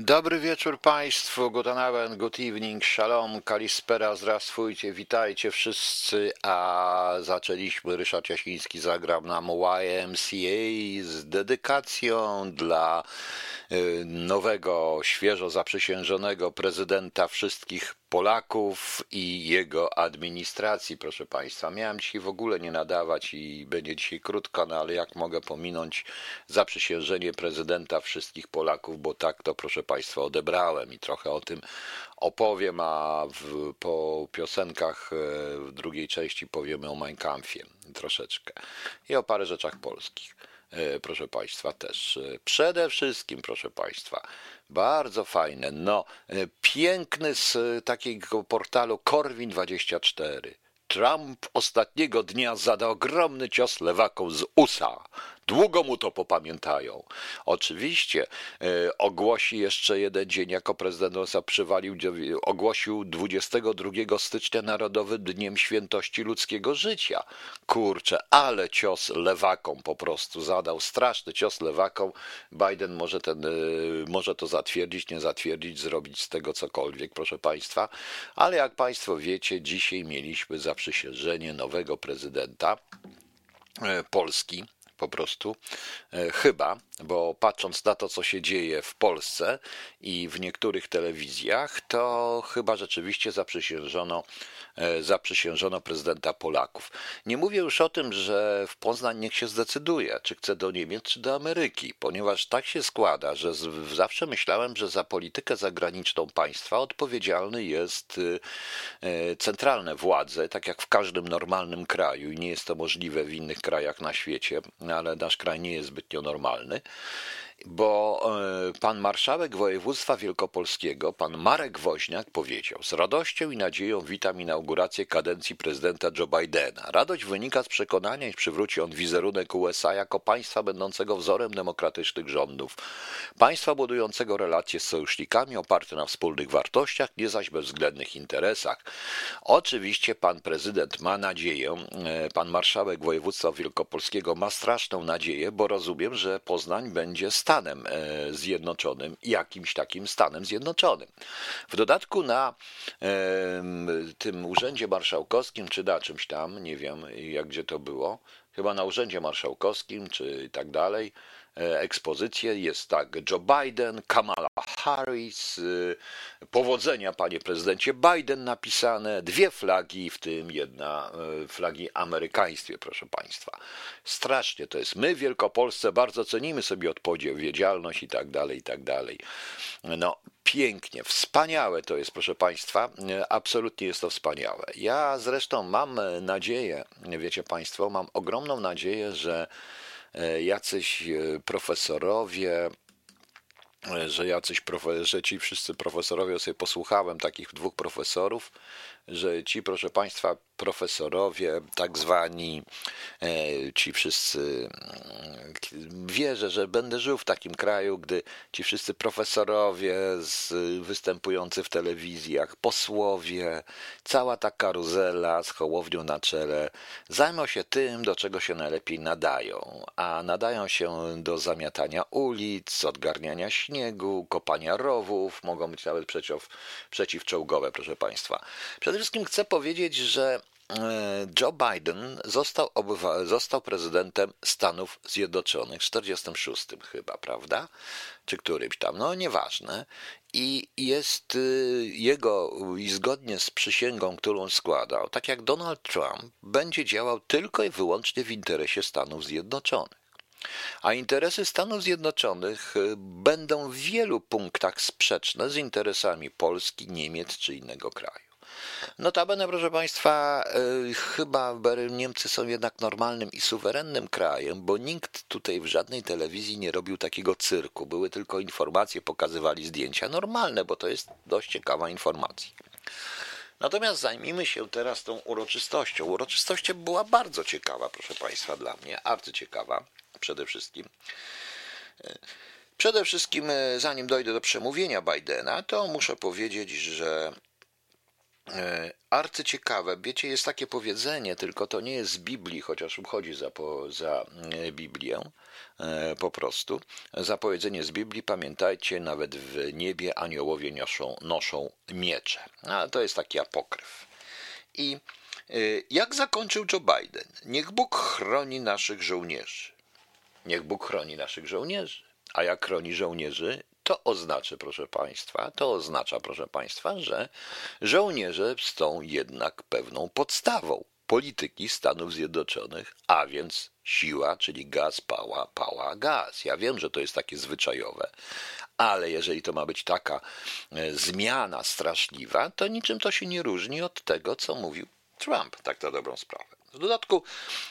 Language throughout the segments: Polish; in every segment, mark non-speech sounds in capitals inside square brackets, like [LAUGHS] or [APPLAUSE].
Dobry wieczór Państwu, guten Abend, good evening, shalom, kalispera, zdrastwujcie, witajcie wszyscy, a zaczęliśmy, Ryszard Jasiński zagrał nam YMCA z dedykacją dla y, nowego, świeżo zaprzysiężonego prezydenta wszystkich Polaków i jego administracji, proszę Państwa. Miałem dzisiaj w ogóle nie nadawać i będzie dzisiaj krótko, no ale jak mogę pominąć zaprzysiężenie prezydenta wszystkich Polaków, bo tak to, proszę Państwa, odebrałem i trochę o tym opowiem, a w, po piosenkach e, w drugiej części powiemy o Mein Kampfie troszeczkę i o parę rzeczach polskich proszę Państwa, też. E, przede wszystkim, proszę Państwa, bardzo fajne, no, piękny z takiego portalu Korwin24. Trump ostatniego dnia zada ogromny cios lewakom z USA. Długo mu to popamiętają. Oczywiście e, ogłosi jeszcze jeden dzień, jako prezydent USA przywalił, ogłosił 22 stycznia Narodowym Dniem Świętości Ludzkiego Życia. Kurczę, ale cios lewakom po prostu zadał, straszny cios lewakom. Biden może, ten, e, może to zatwierdzić, nie zatwierdzić, zrobić z tego cokolwiek, proszę Państwa. Ale jak Państwo wiecie, dzisiaj mieliśmy zaprzysiężenie nowego prezydenta e, Polski po prostu. E, chyba, bo patrząc na to, co się dzieje w Polsce i w niektórych telewizjach, to chyba rzeczywiście zaprzysiężono, e, zaprzysiężono prezydenta Polaków. Nie mówię już o tym, że w Poznań niech się zdecyduje, czy chce do Niemiec, czy do Ameryki, ponieważ tak się składa, że zawsze myślałem, że za politykę zagraniczną państwa odpowiedzialny jest e, centralne władze, tak jak w każdym normalnym kraju i nie jest to możliwe w innych krajach na świecie ale nasz kraj nie jest zbytnio normalny bo e, pan marszałek województwa wielkopolskiego, pan Marek Woźniak powiedział: Z radością i nadzieją witam inaugurację kadencji prezydenta Joe Bidena. Radość wynika z przekonania, iż przywróci on wizerunek USA jako państwa będącego wzorem demokratycznych rządów, państwa budującego relacje z sojusznikami oparte na wspólnych wartościach, nie zaś bezwzględnych interesach. Oczywiście pan prezydent ma nadzieję, e, pan marszałek województwa wielkopolskiego ma straszną nadzieję, bo rozumiem, że Poznań będzie Stanem e, Zjednoczonym, jakimś takim Stanem Zjednoczonym. W dodatku na tym Urzędzie Marszałkowskim, czy na czymś tam, nie wiem jak gdzie to było, chyba na Urzędzie Marszałkowskim, czy tak dalej, E, ekspozycję. Jest tak Joe Biden, Kamala Harris, e, powodzenia panie prezydencie Biden napisane, dwie flagi, w tym jedna e, flagi amerykańskie, proszę państwa. Strasznie to jest. My w Wielkopolsce bardzo cenimy sobie odpowiedzialność i tak dalej, i tak dalej. No, pięknie, wspaniałe to jest, proszę Państwa, absolutnie jest to wspaniałe. Ja zresztą mam nadzieję, wiecie Państwo, mam ogromną nadzieję, że E, jacyś e, profesorowie, e, że jacyś, że ci wszyscy profesorowie, sobie posłuchałem takich dwóch profesorów, że ci, proszę Państwa, profesorowie, tak zwani, e, ci wszyscy, mm, wierzę, że będę żył w takim kraju, gdy ci wszyscy profesorowie z, występujący w telewizjach, posłowie, cała ta karuzela z hołownią na czele zajmą się tym, do czego się najlepiej nadają, a nadają się do zamiatania ulic, odgarniania śniegu, kopania rowów, mogą być nawet przeciw, przeciwczołgowe, proszę Państwa. Przede wszystkim chcę powiedzieć, że e, Joe Biden został, został prezydentem Stanów Zjednoczonych w 46 chyba, prawda? Czy którymś tam, no nieważne. I jest y, jego, i zgodnie z przysięgą, którą składał, tak jak Donald Trump, będzie działał tylko i wyłącznie w interesie Stanów Zjednoczonych. A interesy Stanów Zjednoczonych y, będą w wielu punktach sprzeczne z interesami Polski, Niemiec czy innego kraju. Notabene, proszę Państwa, yy, chyba Niemcy są jednak normalnym i suwerennym krajem, bo nikt tutaj w żadnej telewizji nie robił takiego cyrku. Były tylko informacje, pokazywali zdjęcia normalne, bo to jest dość ciekawa informacja. Natomiast zajmijmy się teraz tą uroczystością. Uroczystość była bardzo ciekawa, proszę Państwa, dla mnie, arcyciekawa przede wszystkim. Przede wszystkim, e, zanim dojdę do przemówienia Bidena, to muszę powiedzieć, że arcyciekawe. Wiecie, jest takie powiedzenie, tylko to nie jest z Biblii, chociaż uchodzi za, po, za e, Biblię, e, po prostu. Zapowiedzenie z Biblii, pamiętajcie, nawet w niebie aniołowie noszą, noszą miecze. A to jest taki apokryf. I e, jak zakończył Joe Biden? Niech Bóg chroni naszych żołnierzy. Niech Bóg chroni naszych żołnierzy. A jak chroni żołnierzy, to oznacza, proszę Państwa, to oznacza, proszę Państwa, że żołnierze są jednak pewną podstawą polityki Stanów Zjednoczonych, a więc siła, czyli gaz, pała, pała, gaz. Ja wiem, że to jest takie zwyczajowe, ale jeżeli to ma być taka e, zmiana straszliwa, to niczym to się nie różni od tego, co mówił Trump, tak na dobrą sprawę. W dodatku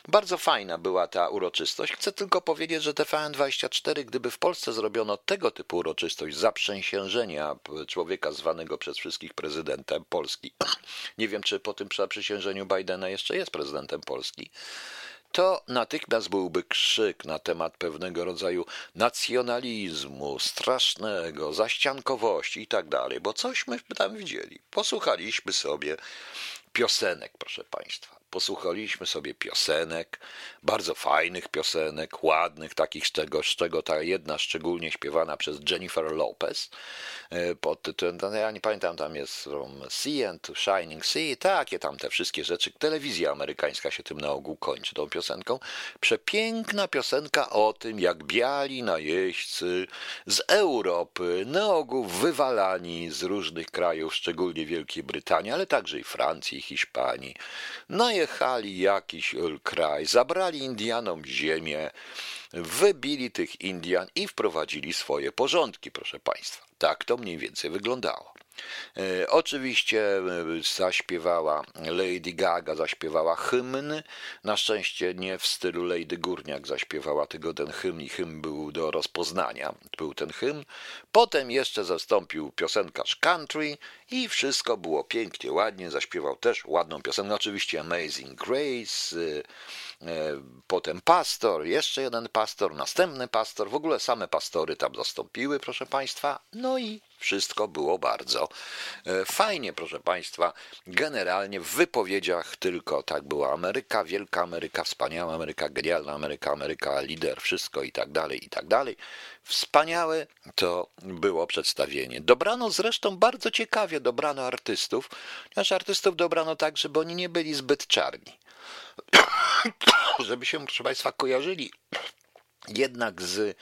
bardzo fajna była ta uroczystość. Chcę tylko powiedzieć, że TVN24, gdyby w Polsce zrobiono tego typu uroczystość zaprzysiężenia człowieka zwanego przez wszystkich prezydentem Polski, [CLEARS THROAT] nie wiem czy po tym zaprzysiężeniu Bidena jeszcze jest prezydentem Polski, to natychmiast byłby krzyk na temat pewnego rodzaju nacjonalizmu, strasznego, zaściankowości i tak dalej, bo cośmy tam widzieli. Posłuchaliśmy sobie piosenek, proszę Państwa posłuchaliśmy sobie piosenek, bardzo fajnych piosenek, ładnych, takich z czego, z czego ta jedna szczególnie śpiewana przez Jennifer Lopez e, pod tytułem, no, ja nie pamiętam, tam jest From Sea and Shining Sea, takie tam te wszystkie rzeczy. Telewizja amerykańska się tym na ogół kończy tą piosenką. Przepiękna piosenka o tym, jak biali najeźdźcy z Europy, na ogół wywalani z różnych krajów, szczególnie Wielkiej Brytanii, ale także i Francji, i Hiszpanii, no najechali jakiś kraj, zabrali Indianom ziemię, wybili tych Indian i wprowadzili swoje porządki, proszę Państwa. Tak to mniej więcej wyglądało. E, oczywiście e, zaśpiewała Lady Gaga, zaśpiewała hymn. Na szczęście nie w stylu Lady Górniak zaśpiewała, tylko ten hymn i hymn był do rozpoznania. Był ten hymn. Potem jeszcze zastąpił piosenkarz country i wszystko było pięknie, ładnie. Zaśpiewał też ładną piosenkę. Oczywiście Amazing Grace, e, potem pastor, jeszcze jeden pastor, następny pastor. W ogóle same pastory tam zastąpiły, proszę Państwa. No i wszystko było bardzo e, fajnie, proszę Państwa. Generalnie w wypowiedziach tylko tak było Ameryka, wielka Ameryka, wspaniała Ameryka, genialna Ameryka, Ameryka, lider, wszystko i tak dalej, i tak dalej. Wspaniałe to było przedstawienie. Dobrano zresztą bardzo ciekawie, dobrano artystów, ponieważ artystów dobrano tak, żeby oni nie byli zbyt czarni. [COUGHS] żeby się, proszę Państwa, kojarzyli jednak z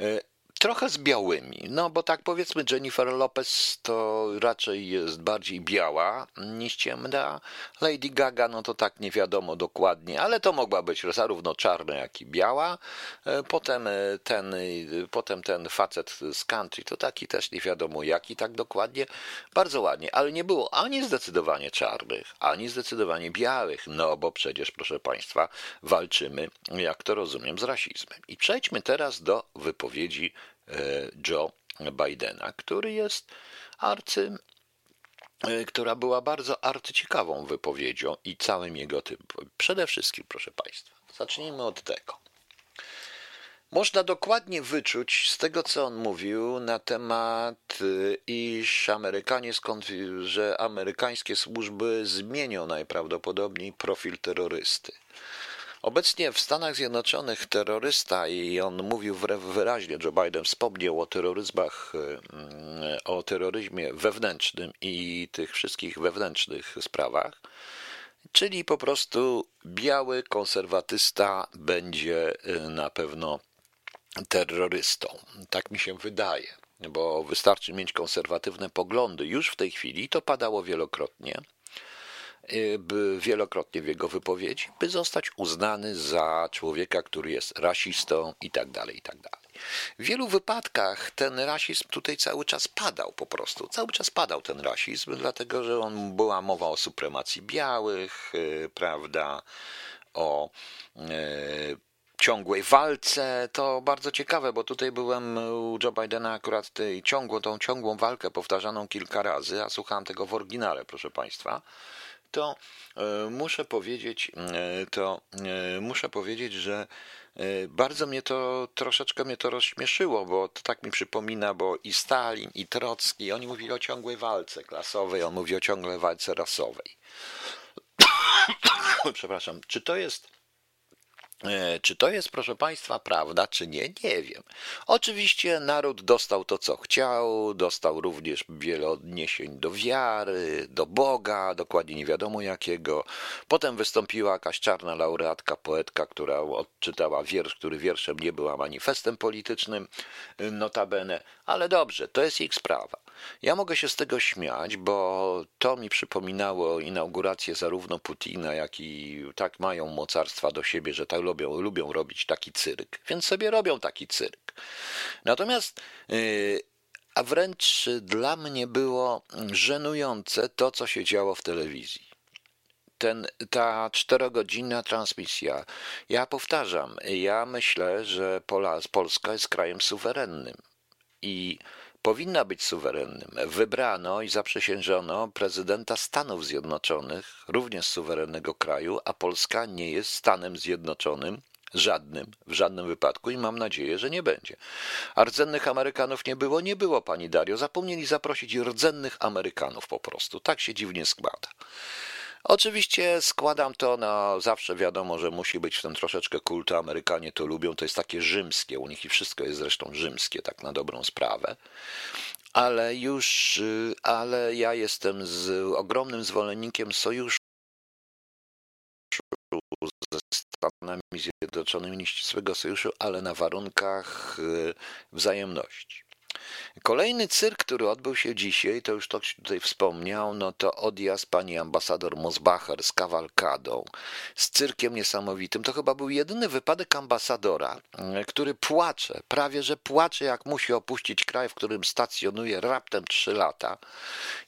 e, trochę z białymi. No bo tak powiedzmy, Jennifer Lopez to raczej jest bardziej biała niż ciemna. Lady Gaga, no to tak nie wiadomo dokładnie, ale to mogła być zarówno czarna, jak i biała. E, potem e, ten, e, potem ten facet z country to taki też nie wiadomo jaki tak dokładnie. Bardzo ładnie, ale nie było ani zdecydowanie czarnych, ani zdecydowanie białych, no bo przecież, proszę Państwa, walczymy, jak to rozumiem, z rasizmem. I przejdźmy teraz do wypowiedzi Joe Bidena, który jest arcy e, która była bardzo arcyciekawą wypowiedzią i całym jego tym. Przede wszystkim, proszę Państwa, zacznijmy od tego. Można dokładnie wyczuć z tego, co on mówił na temat, e, iż Amerykanie że amerykańskie służby zmienią najprawdopodobniej profil terrorysty. Obecnie w Stanach Zjednoczonych terrorysta, i on mówił wyraźnie, Joe Biden wspomniał o terroryzmach, mm, o terroryzmie wewnętrznym i tych wszystkich wewnętrznych sprawach, czyli po prostu biały konserwatysta będzie y, na pewno terrorystą. Tak mi się wydaje, bo wystarczy mieć konserwatywne poglądy już w tej chwili, to padało wielokrotnie wielokrotnie w jego wypowiedzi, by zostać uznany za człowieka, który jest rasistą i tak dalej, i tak dalej. W wielu wypadkach ten rasizm tutaj cały czas padał po prostu. Cały czas padał ten rasizm, dlatego że on była mowa o supremacji białych, y, prawda, o y, ciągłej walce. To bardzo ciekawe, bo tutaj byłem u Joe Bidena akurat tej ciągłą, tą ciągłą walkę powtarzaną kilka razy, a słuchałem tego w oryginale, proszę Państwa to e, muszę powiedzieć, e, to e, muszę powiedzieć, że bardzo mnie to, troszeczkę mnie to rozśmieszyło, bo to tak mi przypomina, bo i Stalin, i Trocki, oni mówili o ciągłej walce klasowej, on mówi o ciągłej walce rasowej. [COUGHS] Przepraszam, czy to jest czy to jest, proszę Państwa, prawda, czy nie? Nie wiem. Oczywiście naród dostał to, co chciał, dostał również wiele odniesień do wiary, do Boga, dokładnie nie wiadomo jakiego. Potem wystąpiła jakaś czarna laureatka, poetka, która odczytała wiersz, który wierszem nie był, a manifestem politycznym, notabene. Ale dobrze, to jest ich sprawa. Ja mogę się z tego śmiać, bo to mi przypominało inaugurację zarówno Putina, jak i tak mają mocarstwa do siebie, że tak lubią, lubią robić taki cyrk, więc sobie robią taki cyrk. Natomiast yy, a wręcz dla mnie było żenujące to, co się działo w telewizji. Ten, ta czterogodzinna transmisja. Ja powtarzam, ja myślę, że Pola, Polska jest krajem suwerennym i powinna być suwerennym. Wybrano i zaprzysiężono prezydenta Stanów Zjednoczonych, również suwerennego kraju, a Polska nie jest Stanem Zjednoczonym, żadnym, w żadnym wypadku i mam nadzieję, że nie będzie. A rdzennych Amerykanów nie było? Nie było, pani Dario. Zapomnieli zaprosić rdzennych Amerykanów po prostu. Tak się dziwnie składa. Oczywiście składam to na zawsze wiadomo, że musi być w tym troszeczkę kultu. Amerykanie to lubią, to jest takie rzymskie, u nich i wszystko jest zresztą rzymskie, tak na dobrą sprawę. Ale już, y, ale ja jestem z ogromnym zwolennikiem sojuszu ze Stanami Zjednoczonymi, nieścisłego sojuszu, ale na warunkach y, wzajemności. Kolejny cyrk, który odbył się dzisiaj, to już ktoś tutaj wspomniał, no to odjazd pani ambasador Mosbacher z kawalkadą, z cyrkiem niesamowitym. To chyba był jedyny wypadek ambasadora, mm, który płacze, prawie że płacze, jak musi opuścić kraj, w którym stacjonuje raptem trzy lata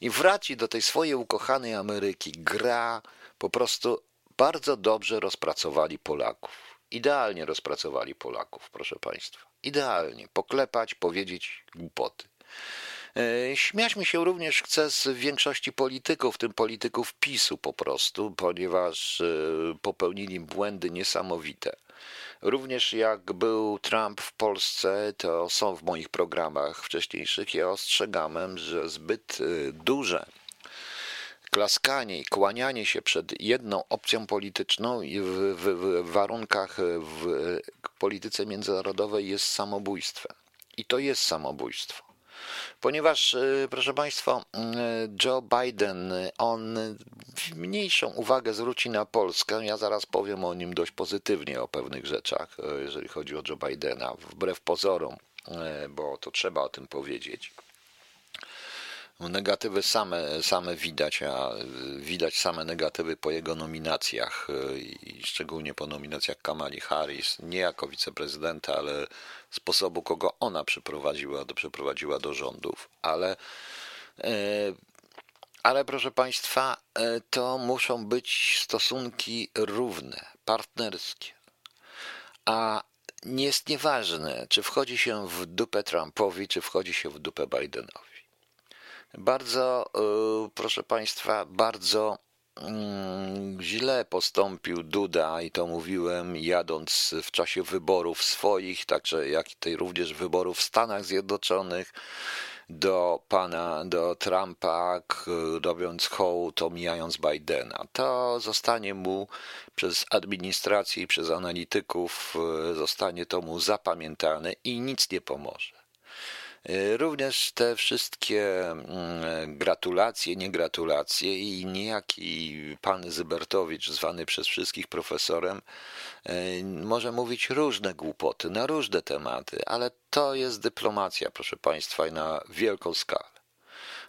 i wraci do tej swojej ukochanej Ameryki. Gra po prostu bardzo dobrze rozpracowali Polaków. Idealnie rozpracowali Polaków, proszę Państwa. Idealnie. Poklepać, powiedzieć głupoty. E, śmiać mi się również chce z większości polityków, w tym polityków PiSu po prostu, ponieważ e, popełnili błędy niesamowite. Również jak był Trump w Polsce, to są w moich programach wcześniejszych, ja ostrzegałem, że zbyt e, duże klaskanie i kłanianie się przed jedną opcją polityczną w, w, w warunkach w polityce międzynarodowej jest samobójstwem. I to jest samobójstwo. Ponieważ, y, proszę Państwa, y, Joe Biden, on mniejszą uwagę zwróci na Polskę. Ja zaraz powiem o nim dość pozytywnie, o pewnych rzeczach, y, jeżeli chodzi o Joe Bidena, wbrew pozorom, bo to trzeba o tym powiedzieć. Negatywy same, same widać, a widać same negatywy po jego nominacjach i szczególnie po nominacjach Kamali Harris, nie jako wiceprezydenta, ale sposobu, kogo ona przyprowadziła do, przyprowadziła do rządów. Ale, e, ale proszę Państwa, e, to muszą być stosunki równe, partnerskie. A nie jest nieważne, czy wchodzi się w dupę Trumpowi, czy wchodzi się w dupę Bidenowi. Bardzo, e, proszę Państwa, bardzo mm, źle postąpił Duda i to mówiłem jadąc w czasie wyborów swoich, także jak i tej również wyborów w Stanach Zjednoczonych do pana, do Trumpa, robiąc hołd, omijając Bidena. To zostanie mu przez administrację i przez analityków, e, zostanie to mu zapamiętane i nic nie pomoże. E, również te wszystkie mm, gratulacje, niegratulacje i niejaki pan Zybertowicz, zwany przez wszystkich profesorem, e, może mówić różne głupoty na różne tematy, ale to jest dyplomacja, proszę Państwa, i na wielką skalę.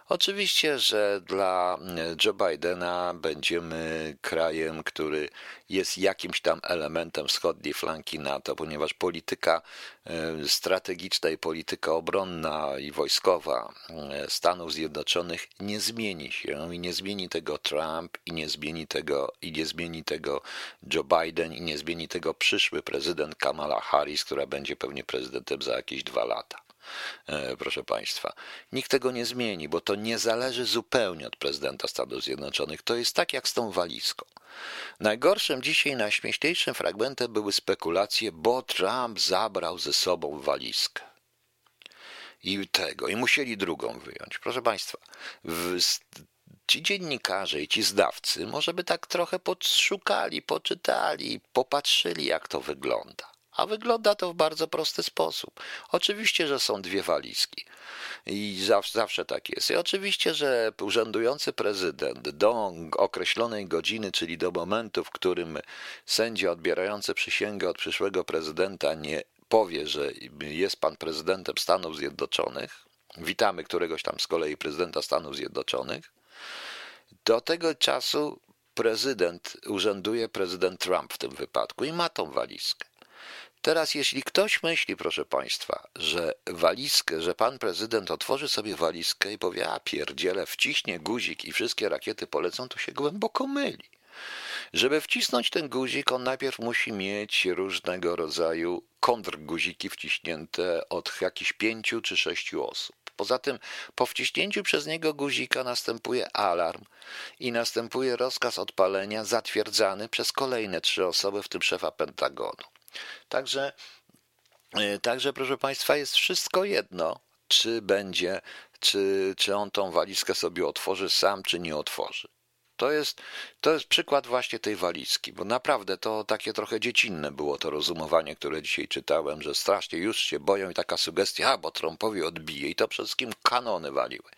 Oczywiście, że dla mm, Joe Bidena będziemy krajem, który jest jakimś tam elementem wschodniej flanki NATO, ponieważ polityka e, strategiczna i polityka obronna i wojskowa e, Stanów Zjednoczonych nie zmieni się i nie zmieni tego Trump i nie zmieni tego i nie zmieni tego Joe Biden i nie zmieni tego przyszły prezydent Kamala Harris, która będzie pewnie prezydentem za jakieś dwa lata. E, proszę Państwa. Nikt tego nie zmieni, bo to nie zależy zupełnie od prezydenta Stanów Zjednoczonych. To jest tak jak z tą walizką. Najgorszym dzisiaj, najśmieszniejszym fragmentem były spekulacje, bo Trump zabrał ze sobą walizkę. I tego, i musieli drugą wyjąć. Proszę Państwa, w, ci dziennikarze i ci zdawcy może by tak trochę podszukali, poczytali, popatrzyli, jak to wygląda. A wygląda to w bardzo prosty sposób. Oczywiście, że są dwie walizki. I zawsze, tak jest. I oczywiście, że urzędujący prezydent do określonej godziny, czyli do momentu, w którym sędzia odbierający przysięgę od przyszłego prezydenta nie powie, że jest pan prezydentem Stanów Zjednoczonych, witamy któregoś tam z kolei prezydenta Stanów Zjednoczonych, do tego czasu prezydent urzęduje prezydent Trump w tym wypadku i ma tą walizkę. Teraz, jeśli ktoś myśli, proszę Państwa, że walizkę, że pan prezydent otworzy sobie walizkę i powie, a pierdziele, wciśnie guzik i wszystkie rakiety polecą, to się głęboko myli. Żeby wcisnąć ten guzik, on najpierw musi mieć różnego rodzaju kontrguziki wciśnięte od jakichś pięciu czy sześciu osób. Poza tym, po wciśnięciu przez niego guzika następuje alarm i następuje rozkaz odpalenia zatwierdzany przez kolejne trzy osoby, w tym szefa Pentagonu. Także, e, także proszę Państwa, jest wszystko jedno, czy będzie, czy, czy on tą walizkę sobie otworzy sam, czy nie otworzy. To jest, to jest przykład właśnie tej walizki, bo naprawdę to takie trochę dziecinne było to rozumowanie, które dzisiaj czytałem, że strasznie już się boją i taka sugestia, a bo Trumpowi odbije i to przede wszystkim kanony waliły.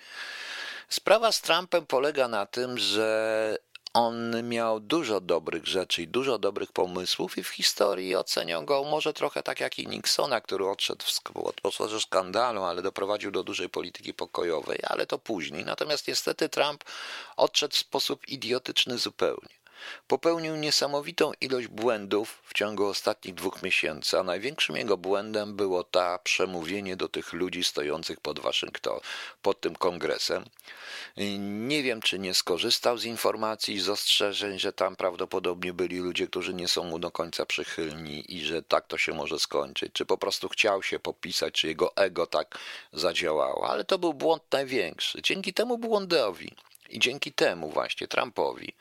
Sprawa z Trumpem polega na tym, że on miał dużo dobrych rzeczy i dużo dobrych pomysłów i w historii ocenią go może trochę tak jak i Nixona, który odszedł w atmosferze skandalu, ale doprowadził do dużej polityki pokojowej, ale to później. Natomiast niestety Trump odszedł w sposób idiotyczny zupełnie. Popełnił niesamowitą ilość błędów w ciągu ostatnich dwóch miesięcy, a największym jego błędem było ta przemówienie do tych ludzi stojących pod Waszyngton, pod tym kongresem. Nie wiem, czy nie skorzystał z informacji i z ostrzeżeń, że tam prawdopodobnie byli ludzie, którzy nie są mu do końca przychylni i że tak to się może skończyć, czy po prostu chciał się popisać, czy jego ego tak zadziałało, ale to był błąd największy. Dzięki temu błądowi i dzięki temu właśnie Trumpowi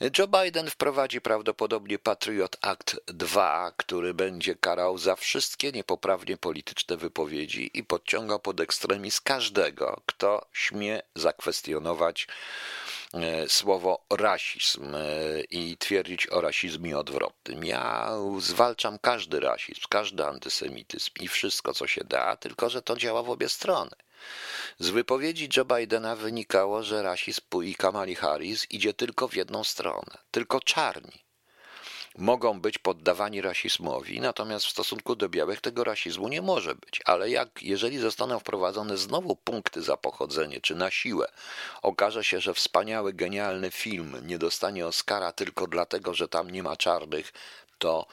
Joe Biden wprowadzi prawdopodobnie Patriot Act 2, który będzie karał za wszystkie niepoprawnie polityczne wypowiedzi i podciąga pod ekstremizm każdego, kto śmie zakwestionować e, słowo rasizm e, i twierdzić o rasizmie odwrotnym. Ja zwalczam każdy rasizm, każdy antysemityzm i wszystko, co się da, tylko że to działa w obie strony. Z wypowiedzi Joe Bidena wynikało, że rasizm i Kamali Harris idzie tylko w jedną stronę. Tylko czarni mogą być poddawani rasizmowi, natomiast w stosunku do białych tego rasizmu nie może być. Ale jak, jeżeli zostaną wprowadzone znowu punkty za pochodzenie, czy na siłę, okaże się, że wspaniały, genialny film nie dostanie Oscara tylko dlatego, że tam nie ma czarnych, to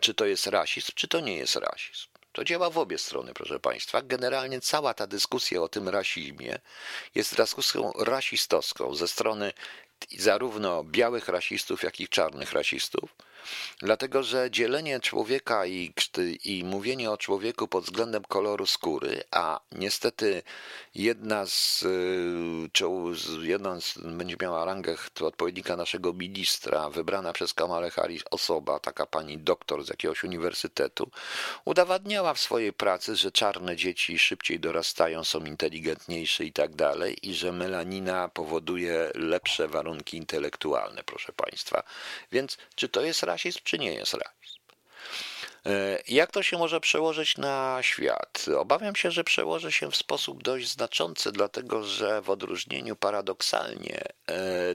czy to jest rasizm, czy to nie jest rasizm? To działa w obie strony, proszę Państwa. Generalnie cała ta dyskusja o tym rasizmie jest dyskusją rasistowską ze strony zarówno białych rasistów, jak i czarnych rasistów Dlatego, że dzielenie człowieka i, i mówienie o człowieku pod względem koloru skóry, a niestety jedna z, y, jedna z będzie miała rangę odpowiednika naszego ministra, wybrana przez Kamalę Harris osoba, taka pani doktor z jakiegoś uniwersytetu, udowadniała w swojej pracy, że czarne dzieci szybciej dorastają, są inteligentniejsze i tak dalej, i że melanina powoduje lepsze warunki intelektualne, proszę Państwa. Więc czy to jest rasizm, czy nie jest rasizm? E, jak to się może przełożyć na świat? Obawiam się, że przełoży się w sposób dość znaczący, dlatego że w odróżnieniu paradoksalnie e,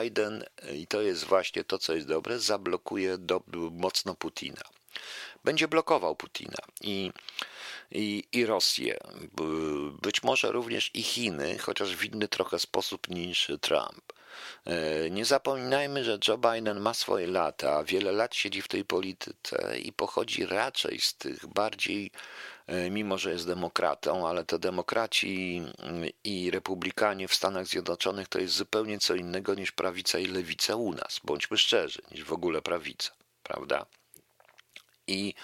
Biden, i to jest właśnie to, co jest dobre, zablokuje do, mocno Putina. Będzie blokował Putina i, i, i Rosję, być może również i Chiny, chociaż w inny trochę sposób niż Trump. E, nie zapominajmy, że Joe Biden ma swoje lata, wiele lat siedzi w tej polityce i pochodzi raczej z tych bardziej, e, mimo że jest demokratą, ale to demokraci i republikanie w Stanach Zjednoczonych to jest zupełnie co innego niż prawica i lewica u nas, bądźmy szczerzy, niż w ogóle prawica, prawda? I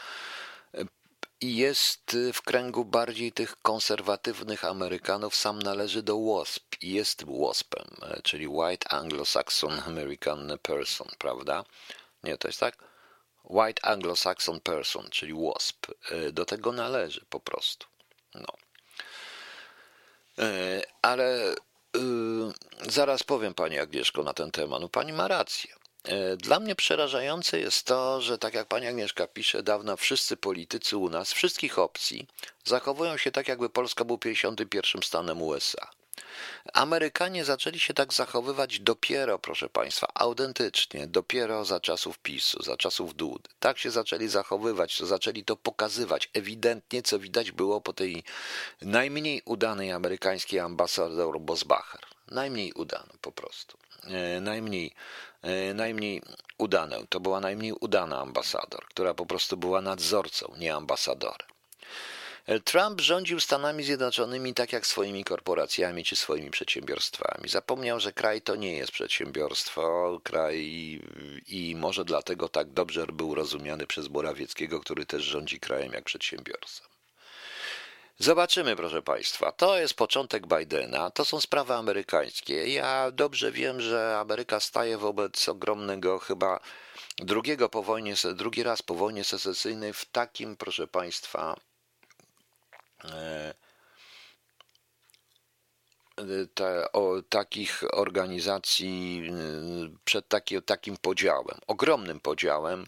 i jest y, w kręgu bardziej tych konserwatywnych Amerykanów, sam należy do WASP i jest WASPem, e, czyli White Anglo-Saxon American Person, prawda? Nie, to jest tak? White Anglo-Saxon Person, czyli WASP. E, do tego należy po prostu. No. E, ale Zaraz powiem pani Agnieszko na ten temat. No pani ma rację. E, dla mnie przerażające jest to, że tak jak pani Agnieszka pisze, dawno wszyscy politycy u nas, wszystkich opcji, zachowują się tak, jakby Polska był 51 stanem USA. Amerykanie zaczęli się tak zachowywać dopiero, proszę Państwa, autentycznie, dopiero za czasów PiSu, za czasów Dudy. Tak się zaczęli zachowywać, to zaczęli to pokazywać ewidentnie, co widać było po tej najmniej udanej amerykańskiej ambasador Bosbacher. Najmniej udany po prostu. E, najmniej, e, najmniej udaną. To była najmniej udana ambasador, która po prostu była nadzorcą, nie ambasadorem. Trump rządził Stanami Zjednoczonymi tak jak swoimi korporacjami czy swoimi przedsiębiorstwami. Zapomniał, że kraj to nie jest przedsiębiorstwo, kraj i może dlatego tak dobrze był rozumiany przez Morawieckiego, który też rządzi krajem jak przedsiębiorstwem. Zobaczymy, proszę Państwa. To jest początek Bidena, to są sprawy amerykańskie. Ja dobrze wiem, że Ameryka staje wobec ogromnego chyba drugiego po wojnie, drugi raz po wojnie secesyjnej w takim, proszę Państwa, E, te, o, takich organizacji e, przed taki, takim podziałem, ogromnym podziałem,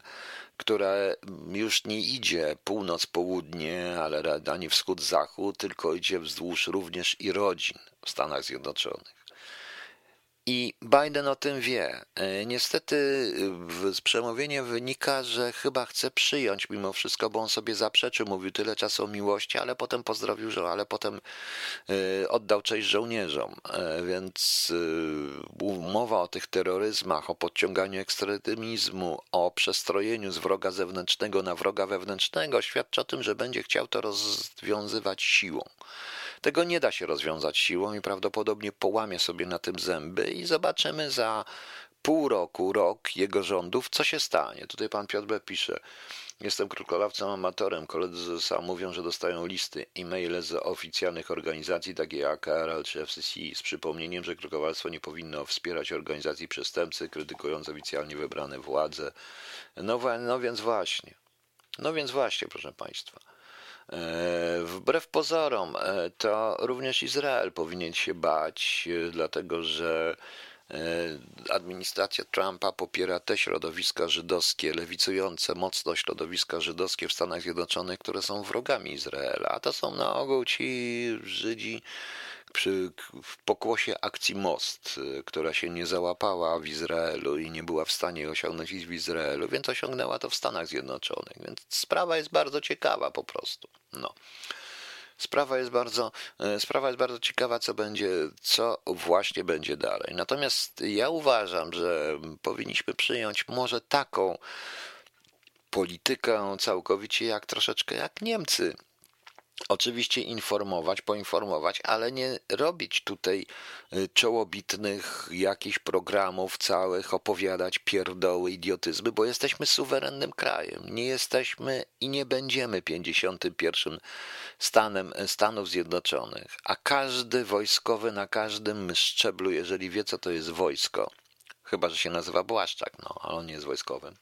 które już nie idzie północ-południe, ale ani wschód-zachód, tylko idzie wzdłuż również i rodzin w Stanach Zjednoczonych. I Biden o tym wie. E, niestety z przemówienia wynika, że chyba chce przyjąć mimo wszystko, bo on sobie zaprzeczył, mówił tyle czasu o miłości, ale potem pozdrowił, że ale potem e, oddał cześć żołnierzom. E, więc mowa o tych terroryzmach, o podciąganiu ekstremizmu, o przestrojeniu z wroga zewnętrznego na wroga wewnętrznego świadczy o tym, że będzie chciał to rozwiązywać siłą. Tego nie da się rozwiązać siłą i prawdopodobnie połamie sobie na tym zęby i zobaczymy za pół roku, rok jego rządów, co się stanie. Tutaj pan Piotr B. pisze. Jestem krótkolawcą amatorem. Koledzy z mówią, że dostają listy, e-maile z oficjalnych organizacji, takich jak KRL czy FCC, z przypomnieniem, że krótkowalstwo nie powinno wspierać organizacji przestępcy, krytykując oficjalnie wybrane władze. No, no więc właśnie. No więc właśnie, proszę Państwa. E, wbrew pozorom, e, to również Izrael powinien się bać, e, dlatego że administracja Trumpa popiera te środowiska żydowskie, lewicujące mocno środowiska żydowskie w Stanach Zjednoczonych, które są wrogami Izraela. A to są na ogół ci Żydzi, przy, w pokłosie akcji Most, y, która się nie załapała w Izraelu i nie była w stanie osiągnąć ich w Izraelu, więc osiągnęła to w Stanach Zjednoczonych. Więc sprawa jest bardzo ciekawa po prostu. No. Sprawa jest bardzo, y, sprawa jest bardzo ciekawa, co będzie, co właśnie będzie dalej. Natomiast ja uważam, że powinniśmy przyjąć może taką politykę całkowicie jak troszeczkę jak Niemcy Oczywiście informować, poinformować, ale nie robić tutaj y, czołobitnych jakichś programów całych, opowiadać pierdoły, idiotyzmy, bo jesteśmy suwerennym krajem. Nie jesteśmy i nie będziemy 51 stanem Stanów Zjednoczonych, a każdy wojskowy na każdym szczeblu, jeżeli wie co to jest wojsko, chyba że się nazywa Błaszczak, no, ale on nie jest wojskowym,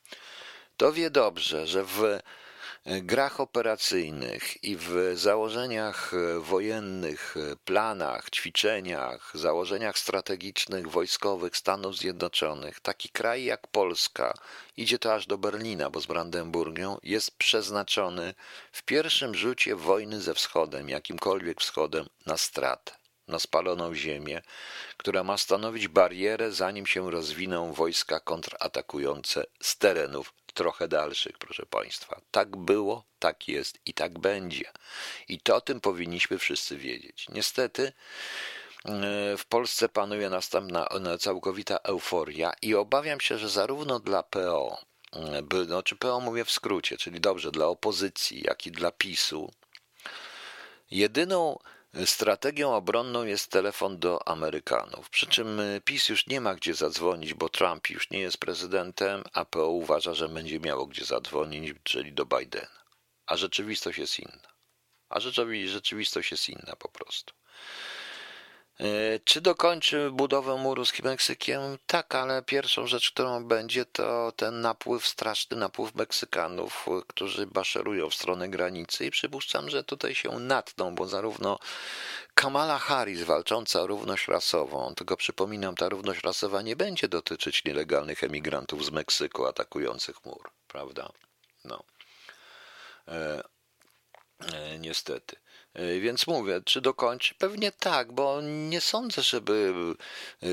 to wie dobrze, że w grach operacyjnych i w założeniach wojennych, planach, ćwiczeniach, założeniach strategicznych wojskowych Stanów Zjednoczonych, taki kraj jak Polska, idzie to aż do Berlina, bo z Brandenburgią, jest przeznaczony w pierwszym rzucie wojny ze wschodem, jakimkolwiek wschodem, na stratę na spaloną ziemię, która ma stanowić barierę, zanim się rozwiną wojska kontratakujące z terenów trochę dalszych, proszę Państwa. Tak było, tak jest i tak będzie. I to o tym powinniśmy wszyscy wiedzieć. Niestety e, w Polsce panuje następna całkowita euforia i obawiam się, że zarówno dla PO, e, znaczy PO mówię w skrócie, czyli dobrze, dla opozycji, jak i dla PiSu, jedyną Strategią obronną jest telefon do Amerykanów. Przy czym y, PiS już nie ma gdzie zadzwonić, bo Trump już nie jest prezydentem, a PO uważa, że będzie miało gdzie zadzwonić, czyli do Bidena. A rzeczywistość jest inna. A rzeczywistość jest inna po prostu. E, czy dokończy budowę muru z Meksykiem? Tak, ale pierwszą rzecz, którą będzie, to ten napływ, straszny napływ Meksykanów, którzy baszerują w stronę granicy i przypuszczam, że tutaj się natną, bo zarówno Kamala Harris walcząca o równość rasową, tylko przypominam, ta równość rasowa nie będzie dotyczyć nielegalnych emigrantów z Meksyku atakujących mur, prawda? No. E, e, niestety. E, więc mówię, czy dokończy? Pewnie tak, bo nie sądzę, żeby e,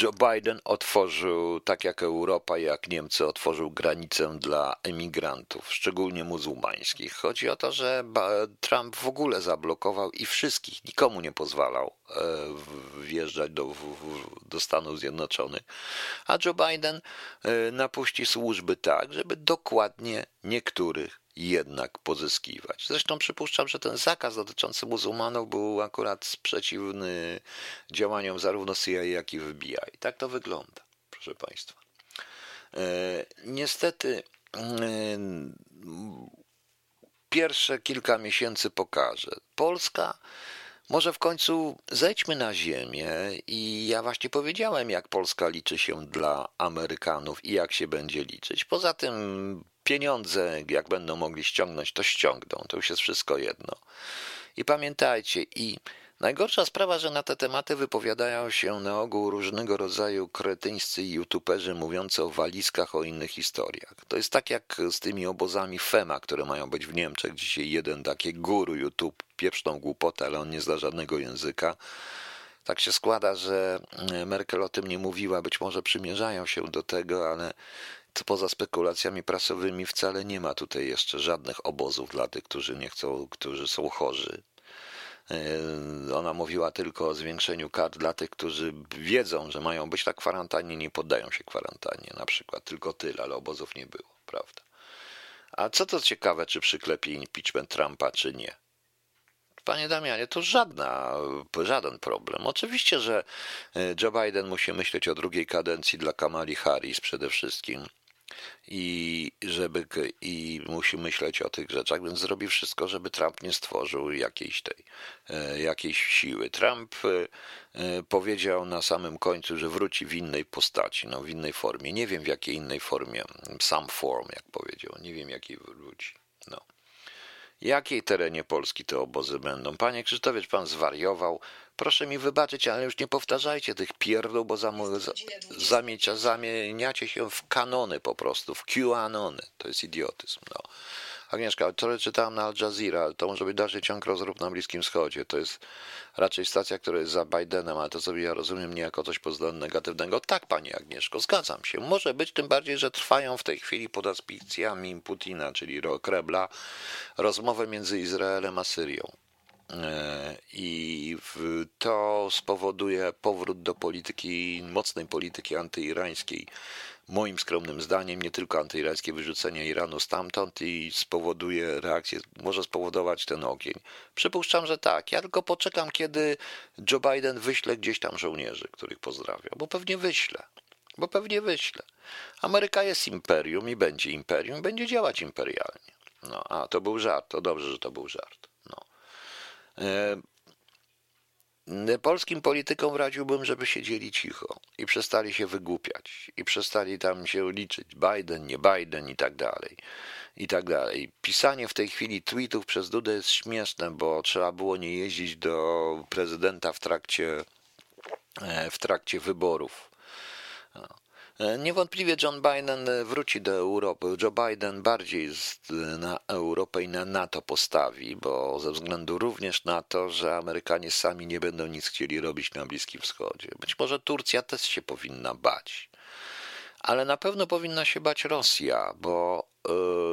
Joe Biden otworzył, tak jak Europa, jak Niemcy, otworzył granicę dla emigrantów, szczególnie muzułmańskich. Chodzi o to, że Trump w ogóle zablokował i wszystkich, nikomu nie pozwalał e, wjeżdżać do, do Stanów Zjednoczonych. A Joe Biden e, napuści służby tak, żeby dokładnie niektórych jednak pozyskiwać. Zresztą przypuszczam, że ten zakaz dotyczący muzułmanów był akurat sprzeciwny działaniom zarówno CIA, jak i FBI. Tak to wygląda, proszę Państwa. E, niestety e, pierwsze kilka miesięcy pokaże. Polska może w końcu zejdźmy na ziemię i ja właśnie powiedziałem, jak Polska liczy się dla Amerykanów i jak się będzie liczyć. Poza tym pieniądze, jak będą mogli ściągnąć, to ściągną. To już jest wszystko jedno. I pamiętajcie, i najgorsza sprawa, że na te tematy wypowiadają się na ogół różnego rodzaju kretyńscy youtuberzy mówiący o walizkach, o innych historiach. To jest tak jak z tymi obozami FEMA, które mają być w Niemczech. Dzisiaj jeden taki guru YouTube pieprzną głupotę, ale on nie zna żadnego języka. Tak się składa, że Merkel o tym nie mówiła, być może przymierzają się do tego, ale poza spekulacjami prasowymi wcale nie ma tutaj jeszcze żadnych obozów dla tych, którzy nie chcą, którzy są chorzy. E, ona mówiła tylko o zwiększeniu kar dla tych, którzy wiedzą, że mają być na kwarantannie, nie poddają się kwarantannie, na przykład. Tylko tyle, ale obozów nie było, prawda? A co to ciekawe, czy przyklepie impeachment Trumpa, czy nie? Panie Damianie, to żadna, żaden problem. Oczywiście, że e, Joe Biden musi myśleć o drugiej kadencji dla Kamali Harris przede wszystkim i żeby i musi myśleć o tych rzeczach, więc zrobi wszystko, żeby Trump nie stworzył jakiejś tej e, jakiejś siły. Trump e, e, powiedział na samym końcu, że wróci w innej postaci, no w innej formie. Nie wiem w jakiej innej formie, some form, jak powiedział, nie wiem jakiej wróci. No. Jakiej terenie Polski te obozy będą? Panie Krzysztofie, pan zwariował. Proszę mi wybaczyć, ale już nie powtarzajcie tych pierdół, bo zam, zamieniacie się w kanony po prostu, w QAnony. To jest idiotyzm. No. Agnieszka, wczoraj czytałem na Al Jazeera, to może być dalszy ciąg rozrób na Bliskim Wschodzie. To jest raczej stacja, która jest za Bidenem, ale to sobie ja rozumiem nie jako coś poza negatywnego. Tak, pani Agnieszko, zgadzam się. Może być, tym bardziej, że trwają w tej chwili pod auspicjami Putina, czyli Krebla, rozmowy między Izraelem a Syrią. E, I to spowoduje powrót do polityki, mocnej polityki antyirańskiej. Moim skromnym zdaniem, nie tylko antyirańskie wyrzucenie Iranu stamtąd i spowoduje reakcję, może spowodować ten ogień. Przypuszczam, że tak. Ja tylko poczekam, kiedy Joe Biden wyśle gdzieś tam żołnierzy, których pozdrawia, bo pewnie wyśle. Bo pewnie wyśle. Ameryka jest imperium i będzie imperium, będzie działać imperialnie. No, a to był żart, to dobrze, że to był żart. E, polskim politykom radziłbym, żeby siedzieli cicho i przestali się wygłupiać i przestali tam się liczyć Biden, nie Biden i tak dalej. I tak dalej. Pisanie w tej chwili tweetów przez Dudę jest śmieszne, bo trzeba było nie jeździć do prezydenta w trakcie, e, w trakcie wyborów. E, niewątpliwie John Biden e, wróci do Europy. Joe Biden bardziej na Europę i na NATO postawi, bo ze względu również na to, że Amerykanie sami nie będą nic chcieli robić na Bliskim Wschodzie. Być może Turcja też się powinna bać. Ale na pewno powinna się bać Rosja, bo e,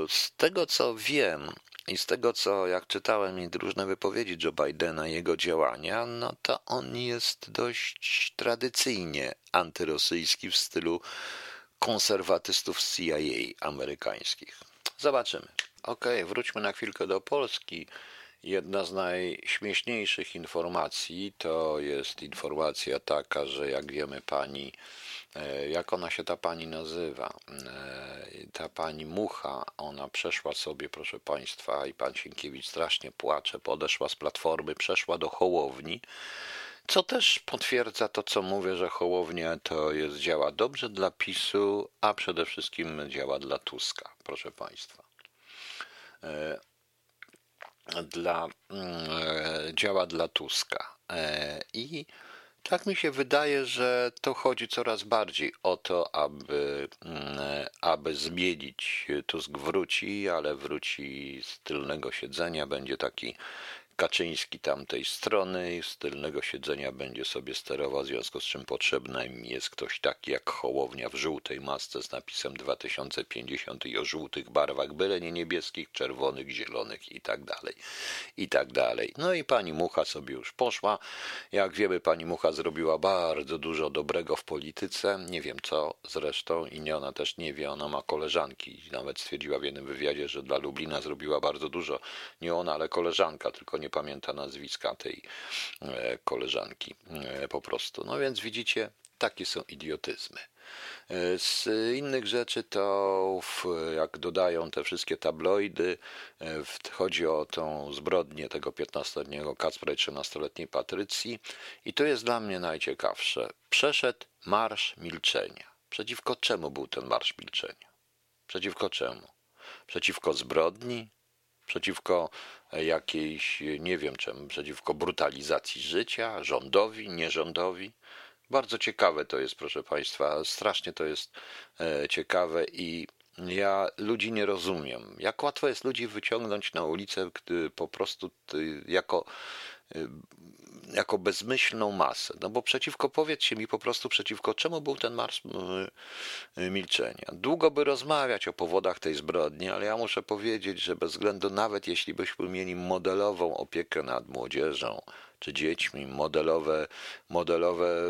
z tego co wiem, i z tego, co jak czytałem i różne wypowiedzi Joe Bidena, jego działania, no to on jest dość tradycyjnie antyrosyjski w stylu konserwatystów CIA amerykańskich. Zobaczymy. Ok, wróćmy na chwilkę do Polski. Jedna z najśmieszniejszych informacji to jest informacja taka, że jak wiemy, pani jak ona się ta pani nazywa? E, ta pani Mucha, ona przeszła sobie, proszę Państwa, i pan Sienkiewicz strasznie płacze, podeszła z platformy, przeszła do Hołowni, co też potwierdza to, co mówię, że Hołownia to jest, działa dobrze dla PiSu, a przede wszystkim działa dla Tuska, proszę Państwa. E, dla, mm, działa dla Tuska. I tak mi się wydaje, że to chodzi coraz bardziej o to, aby, mm, aby zmienić. Tusk wróci, ale wróci z tylnego siedzenia. Będzie taki Kaczyński tamtej strony z tylnego siedzenia będzie sobie sterował, w związku z czym potrzebny mi jest ktoś taki jak Hołownia w żółtej masce z napisem 2050 i o żółtych barwach, byle nie niebieskich, czerwonych, zielonych i tak dalej, i tak dalej. No i pani Mucha sobie już poszła. Jak wiemy, pani Mucha zrobiła bardzo dużo dobrego w polityce, nie wiem co zresztą i nie ona też nie wie, ona ma koleżanki, nawet stwierdziła w jednym wywiadzie, że dla Lublina zrobiła bardzo dużo, nie ona, ale koleżanka, tylko nie pamięta nazwiska tej e, koleżanki e, po prostu. No więc widzicie, takie są idiotyzmy. E, z innych rzeczy to, jak dodają te wszystkie tabloidy, chodzi o tą zbrodnię tego 15-letniego Kacpra i 13-letniej Patrycji i to jest dla mnie najciekawsze. Przeszedł Marsz Milczenia. Przeciwko czemu był ten Marsz Milczenia? Przeciwko czemu? Przeciwko zbrodni? Przeciwko jakiejś, nie wiem czemu, przeciwko brutalizacji życia, rządowi, nierządowi. Bardzo ciekawe to jest, proszę Państwa, strasznie to jest e, ciekawe i ja ludzi nie rozumiem. Jak łatwo jest ludzi wyciągnąć na ulicę, gdy po prostu jako jako bezmyślną masę. No bo przeciwko, powiedzcie mi po prostu, przeciwko czemu był ten marsz y, y, milczenia. Długo by rozmawiać o powodach tej zbrodni, ale ja muszę powiedzieć, że bez względu nawet jeśli byśmy mieli modelową opiekę nad młodzieżą czy dziećmi, modelowe, modelowe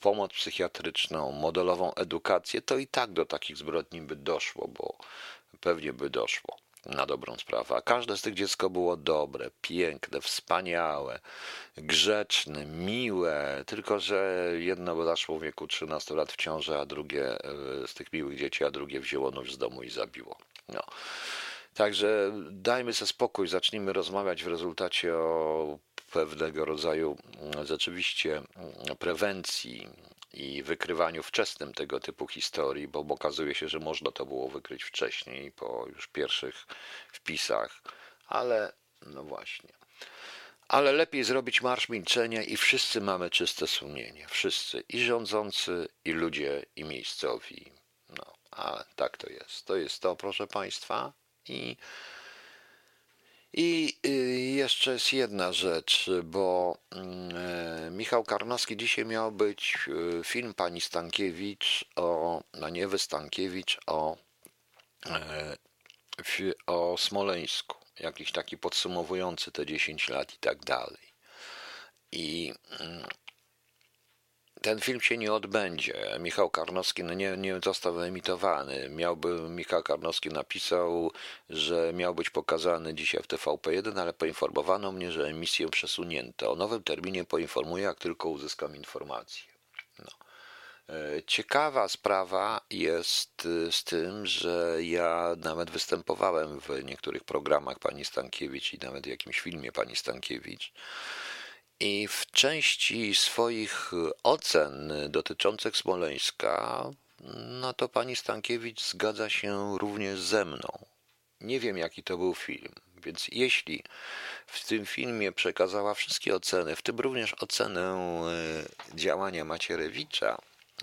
pomoc psychiatryczną, modelową edukację, to i tak do takich zbrodni by doszło, bo pewnie by doszło na dobrą sprawę. A każde z tych dziecko było dobre, piękne, wspaniałe, grzeczne, miłe, tylko że jedno zaszło w wieku 13 lat w ciąży, a drugie e, z tych miłych dzieci, a drugie wzięło nóż z domu i zabiło. No. Także dajmy sobie spokój, zacznijmy rozmawiać w rezultacie o pewnego rodzaju rzeczywiście prewencji i wykrywaniu wczesnym tego typu historii, bo okazuje się, że można to było wykryć wcześniej, po już pierwszych wpisach, ale no właśnie. Ale lepiej zrobić marsz milczenia i wszyscy mamy czyste sumienie. Wszyscy, i rządzący, i ludzie, i miejscowi. No, a tak to jest. To jest to, proszę Państwa. I i y, jeszcze jest jedna rzecz, bo mm, e, Michał Karnowski dzisiaj miał być y, film pani Stankiewicz o, no nie wy Stankiewicz, o, e, o Smoleńsku. Jakiś taki podsumowujący te 10 lat i tak dalej. I mm, ten film się nie odbędzie. Michał Karnowski no nie, nie został wyemitowany. Miałby, Michał Karnowski napisał, że miał być pokazany dzisiaj w TVP1, ale poinformowano mnie, że emisję przesunięto. O nowym terminie poinformuję, jak tylko uzyskam informację. No. E, ciekawa sprawa jest e, z tym, że ja nawet występowałem w niektórych programach pani Stankiewicz i nawet w jakimś filmie pani Stankiewicz. I w części swoich ocen dotyczących Smoleńska, no to pani Stankiewicz zgadza się również ze mną. Nie wiem, jaki to był film, więc jeśli w tym filmie przekazała wszystkie oceny, w tym również ocenę e, działania Macierewicza,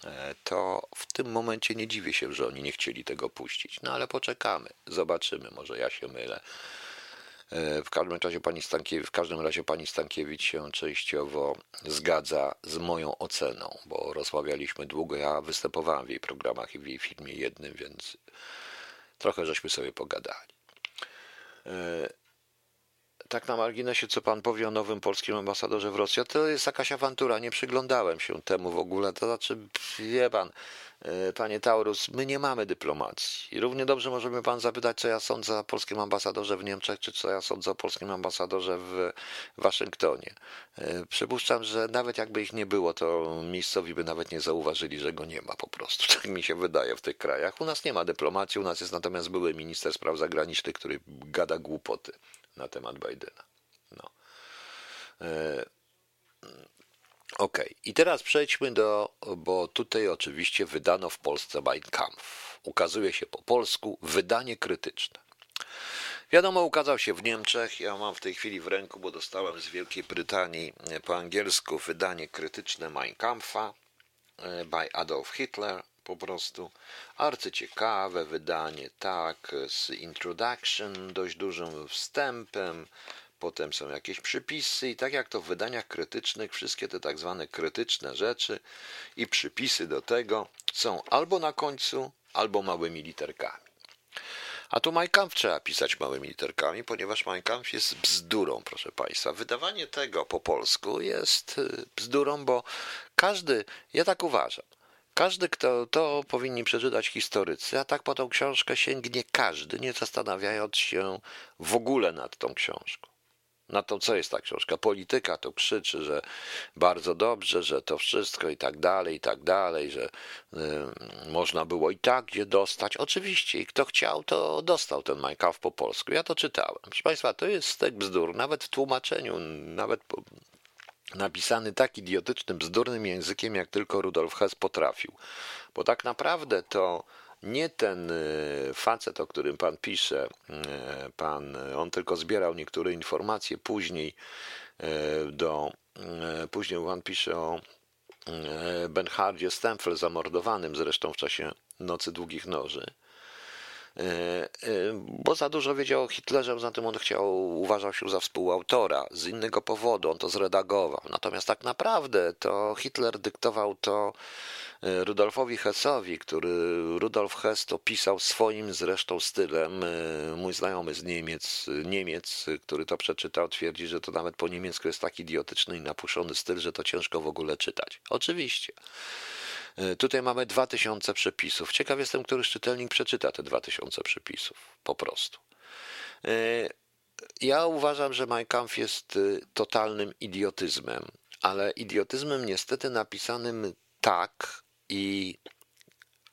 e, to w tym momencie nie dziwię się, że oni nie chcieli tego puścić. No ale poczekamy, zobaczymy, może ja się mylę. E, w każdym razie pani Stankiewicz, w każdym razie pani Stankiewicz się częściowo zgadza z moją oceną, bo rozmawialiśmy długo. Ja występowałem w jej programach i w jej filmie jednym, więc trochę żeśmy sobie pogadali. E, tak na marginesie, co pan powie o nowym polskim ambasadorze w Rosji, to jest jakaś awantura, nie przyglądałem się temu w ogóle, to znaczy, wie pan, panie Taurus, my nie mamy dyplomacji. Równie dobrze możemy pan zapytać, co ja sądzę o polskim ambasadorze w Niemczech, czy co ja sądzę o polskim ambasadorze w Waszyngtonie. E, przypuszczam, że nawet jakby ich nie było, to miejscowi by nawet nie zauważyli, że go nie ma po prostu. [LAUGHS] Tak mi się wydaje w tych krajach. U nas nie ma dyplomacji, u nas jest natomiast były minister spraw zagranicznych, który gada głupoty na temat Bidena. No. E, ok, i teraz przejdźmy do, bo tutaj oczywiście wydano w Polsce Mein Kampf. Ukazuje się po polsku wydanie krytyczne. Wiadomo, ukazał się w Niemczech. Ja mam w tej chwili w ręku, bo dostałem z Wielkiej Brytanii po angielsku wydanie krytyczne Mein Kampfa by Adolf Hitler po prostu. Arcyciekawe wydanie, tak, z introduction, dość dużym wstępem, potem są jakieś przypisy i tak jak to w wydaniach krytycznych, wszystkie te tak zwane krytyczne rzeczy i przypisy do tego są albo na końcu, albo małymi literkami. A tu Mein Kampf trzeba pisać małymi literkami, ponieważ Mein Kampf jest bzdurą, proszę Państwa. Wydawanie tego po polsku jest y, bzdurą, bo każdy, ja tak uważam, każdy, kto to powinni przeczytać historycy, a tak po tą książkę sięgnie każdy, nie zastanawiając się w ogóle nad tą książką. Na to, co jest ta książka. Polityka to krzyczy, że bardzo dobrze, że to wszystko i tak dalej, i tak dalej, że y, można było i tak gdzie dostać. Oczywiście, i kto chciał, to dostał ten Minecraft po polsku. Ja to czytałem. Proszę Państwa, to jest stek bzdur, nawet w tłumaczeniu, nawet po, napisany tak idiotycznym, bzdurnym językiem, jak tylko Rudolf Hess potrafił. Bo tak naprawdę to nie ten y, facet, o którym pan pisze, y, pan, on tylko zbierał niektóre informacje później y, do, później pan pisze o Benhardzie Stempfel zamordowanym zresztą w czasie Nocy Długich Noży bo za dużo wiedział o Hitlerze, zatem on chciał, uważał się za współautora. Z innego powodu on to zredagował. Natomiast tak naprawdę to Hitler dyktował to E, Rudolfowi Hessowi, który Rudolf Hess to pisał swoim zresztą stylem. E, mój znajomy z Niemiec, Niemiec, który to przeczytał, twierdzi, że to nawet po niemiecku jest tak idiotyczny i napuszony styl, że to ciężko w ogóle czytać. Oczywiście. E, tutaj mamy 2000 przepisów. Ciekaw jestem, który czytelnik przeczyta te 2000 przepisów. Po prostu. Ja uważam, że Mein Kampf jest totalnym idiotyzmem, ale idiotyzmem niestety napisanym tak, i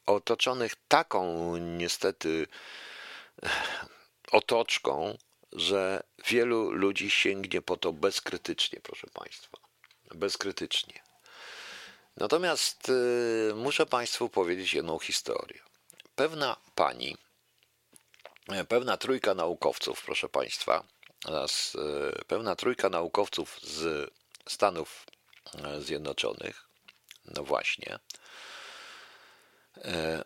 otoczonych taką niestety otoczką, że wielu ludzi sięgnie po to bezkrytycznie, proszę Państwa. Bezkrytycznie. Natomiast y, muszę Państwu powiedzieć jedną historię. Pewna pani, pewna trójka naukowców, proszę Państwa, oraz y, pewna trójka naukowców z Stanów Zjednoczonych, no właśnie, E,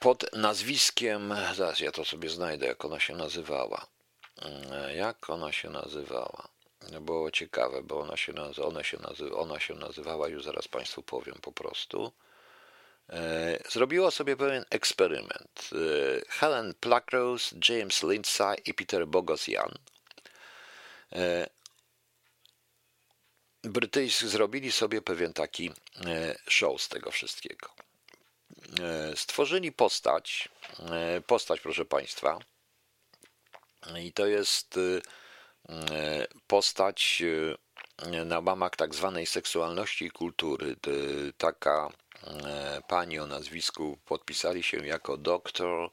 pod nazwiskiem, zaraz ja to sobie znajdę, jak ona się nazywała. E, jak ona się nazywała? Było ciekawe, bo ona się, nazy ona, się nazy ona się nazywała, już zaraz Państwu powiem po prostu. E, zrobiło sobie pewien eksperyment. Helen Pluckrose, James Lindsay i Peter Bogosian Brytyjscy zrobili sobie pewien taki show z tego wszystkiego. E, stworzyli postać, e, postać proszę Państwa, i to jest e, postać na łamach tak zwanej seksualności i kultury. Taka pani o nazwisku podpisali się jako doktor,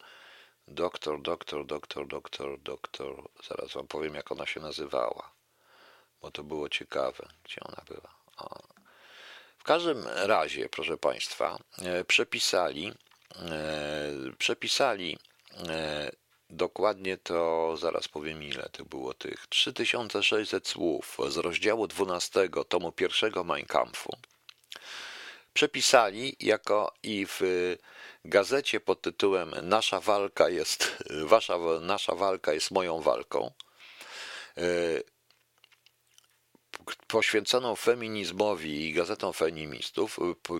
doktor, doktor, doktor, doktor, doktor. Zaraz wam powiem, jak ona się nazywała, bo to było ciekawe, gdzie ona była. O. W każdym razie, proszę Państwa, e, przepisali, e, przepisali e, dokładnie to, zaraz powiem ile to było tych, 3600 słów z rozdziału 12 tomu pierwszego Mein Kampfu. Przepisali jako i w gazecie pod tytułem Nasza walka jest, [LAUGHS] wasza, nasza walka jest moją walką. Poświęconą feminizmowi i gazetą feministów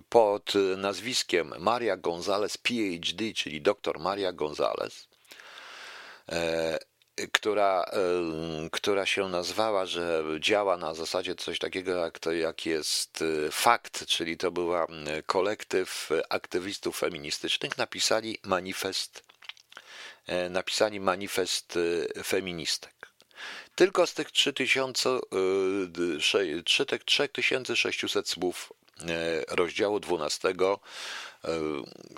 pod nazwiskiem Maria Gonzalez PhD, czyli dr Maria Gonzalez, e, która, e, która się nazwała, że działa na zasadzie coś takiego jak, to, jak jest e, fakt, czyli to była kolektyw aktywistów feministycznych, napisali manifest, napisali manifest feministek. Tylko z tych 3600 słów e, rozdziału 12 e,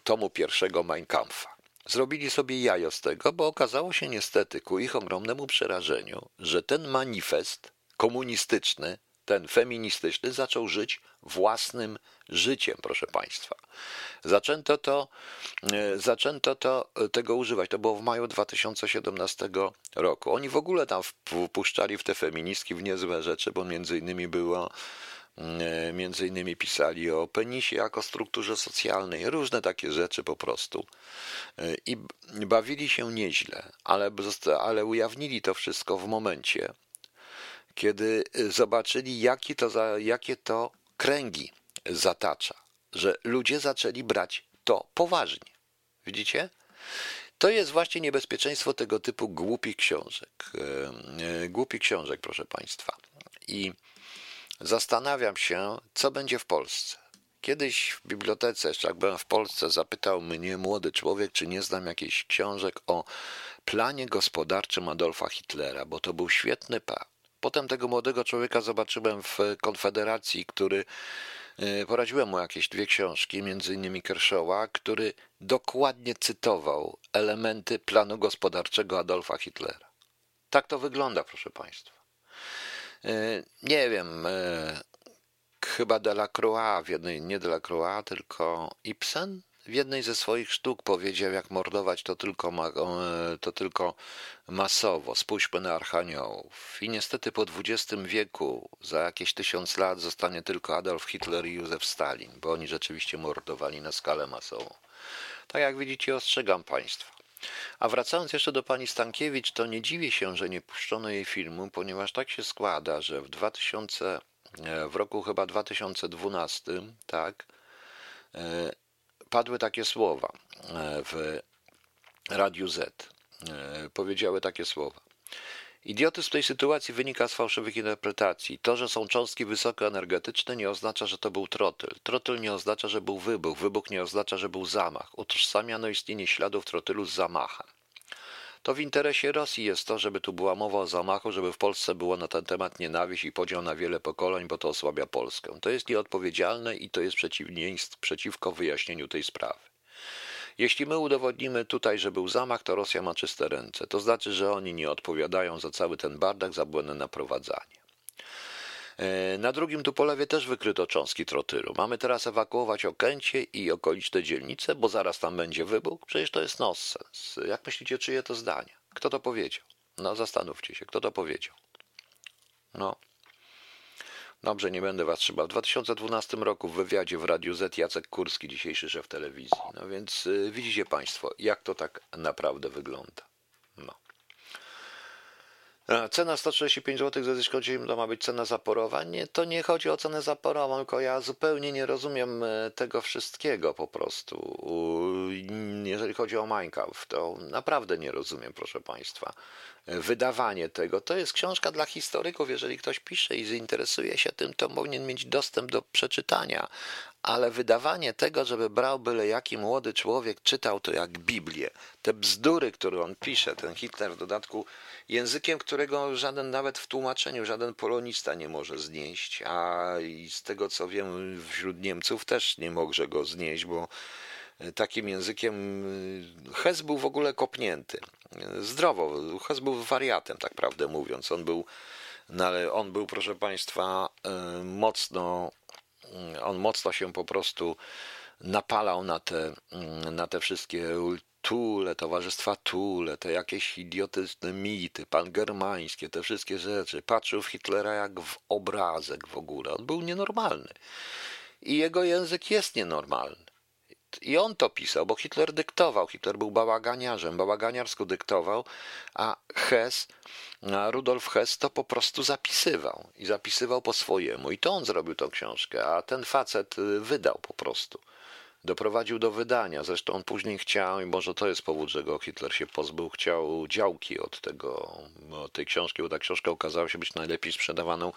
tomu pierwszego Mein Kampfa. Zrobili sobie jajo z tego, bo okazało się niestety ku ich ogromnemu przerażeniu, że ten manifest komunistyczny ten feministyczny, zaczął żyć własnym życiem, proszę Państwa. Zaczęto to, e, zaczęto to e, tego używać. To było w maju 2017 roku. Oni w ogóle tam wpuszczali w te feministki w niezłe rzeczy, bo między innymi było między innymi pisali o penisie jako strukturze socjalnej, różne takie rzeczy po prostu. I bawili się nieźle, ale, ale ujawnili to wszystko w momencie, kiedy zobaczyli, jakie to, jakie to kręgi zatacza, że ludzie zaczęli brać to poważnie. Widzicie? To jest właśnie niebezpieczeństwo tego typu głupich książek. E, głupich książek, proszę Państwa. I zastanawiam się, co będzie w Polsce. Kiedyś w bibliotece, jeszcze jak byłem w Polsce, zapytał mnie młody człowiek, czy nie znam jakichś książek o planie gospodarczym Adolfa Hitlera, bo to był świetny plan. Potem tego młodego człowieka zobaczyłem w Konfederacji, który e, poradziłem mu jakieś dwie książki, między innymi Kershawa, który dokładnie cytował elementy planu gospodarczego Adolfa Hitlera. Tak to wygląda, proszę Państwa. E, nie wiem, e, chyba Delacroix, w jednej, nie Delacroix, tylko Ibsen w jednej ze swoich sztuk powiedział, jak mordować to tylko, ma, to tylko masowo. Spójrzmy na archaniołów. I niestety po XX wieku, za jakieś tysiąc lat, zostanie tylko Adolf Hitler i Józef Stalin, bo oni rzeczywiście mordowali na skalę masową. Tak jak widzicie, ostrzegam Państwa. A wracając jeszcze do pani Stankiewicz, to nie dziwię się, że nie puszczono jej filmu, ponieważ tak się składa, że w 2000, w roku chyba 2012, tak, e, padły takie słowa e, w Radiu Z. E, powiedziały takie słowa. Idiotyzm tej sytuacji wynika z fałszywych interpretacji. To, że są cząstki wysokoenergetyczne, nie oznacza, że to był trotyl. Trotyl nie oznacza, że był wybuch. Wybuch nie oznacza, że był zamach. Utożsamiano istnienie śladów trotylu z zamachem. To w interesie Rosji jest to, żeby tu była mowa o zamachu, żeby w Polsce było na ten temat nienawiść i podział na wiele pokoleń, bo to osłabia Polskę. To jest nieodpowiedzialne i to jest przeciwko wyjaśnieniu tej sprawy. Jeśli my udowodnimy tutaj, że był zamach, to Rosja ma czyste ręce. To znaczy, że oni nie odpowiadają za cały ten bardak, za błędne naprowadzanie. E, na drugim Tupolewie też wykryto cząstki trotylu. Mamy teraz ewakuować Okęcie i okoliczne dzielnice, bo zaraz tam będzie wybuch? Przecież to jest nonsens. Jak myślicie, czyje to zdanie? Kto to powiedział? No zastanówcie się, kto to powiedział. No. Dobrze, nie będę was trzymał. W 2012 roku w wywiadzie w Radiu Z Jacek Kurski, dzisiejszy szef telewizji. No więc y, widzicie Państwo, jak to tak naprawdę wygląda. No. Cena 135 zł ze zniżką to ma być cena zaporowa. Nie, to nie chodzi o cenę zaporową, tylko ja zupełnie nie rozumiem e, tego wszystkiego po prostu. Jeżeli chodzi o Minecraft, to naprawdę nie rozumiem, proszę Państwa. Wydawanie tego to jest książka dla historyków. Jeżeli ktoś pisze i zainteresuje się tym, to powinien mieć dostęp do przeczytania, ale wydawanie tego, żeby brał byle jaki młody człowiek, czytał to jak Biblię, te bzdury, które on pisze, ten Hitler w dodatku językiem, którego żaden nawet w tłumaczeniu, żaden polonista nie może znieść, a z tego co wiem, wśród Niemców też nie może go znieść, bo takim językiem Hes był w ogóle kopnięty. Zdrowo, Hes był wariatem, tak prawdę mówiąc. On był, no ale on był, proszę Państwa, e, mocno on mocno się po prostu napalał na te, na te wszystkie Tule, towarzystwa Tule, te jakieś idiotyczne mity, pangermańskie, te wszystkie rzeczy. Patrzył w Hitlera jak w obrazek w ogóle. On był nienormalny. I jego język jest nienormalny. I on to pisał, bo Hitler dyktował. Hitler był bałaganiarzem, bałaganiarsko dyktował, a Hess, a Rudolf Hess to po prostu zapisywał. I zapisywał po swojemu. I to on zrobił tą książkę, a ten facet y, wydał po prostu doprowadził do wydania. Zresztą on później chciał, i może to jest powód, że go Hitler się pozbył, chciał działki od tego, od tej książki, bo ta książka okazała się być najlepiej sprzedawaną.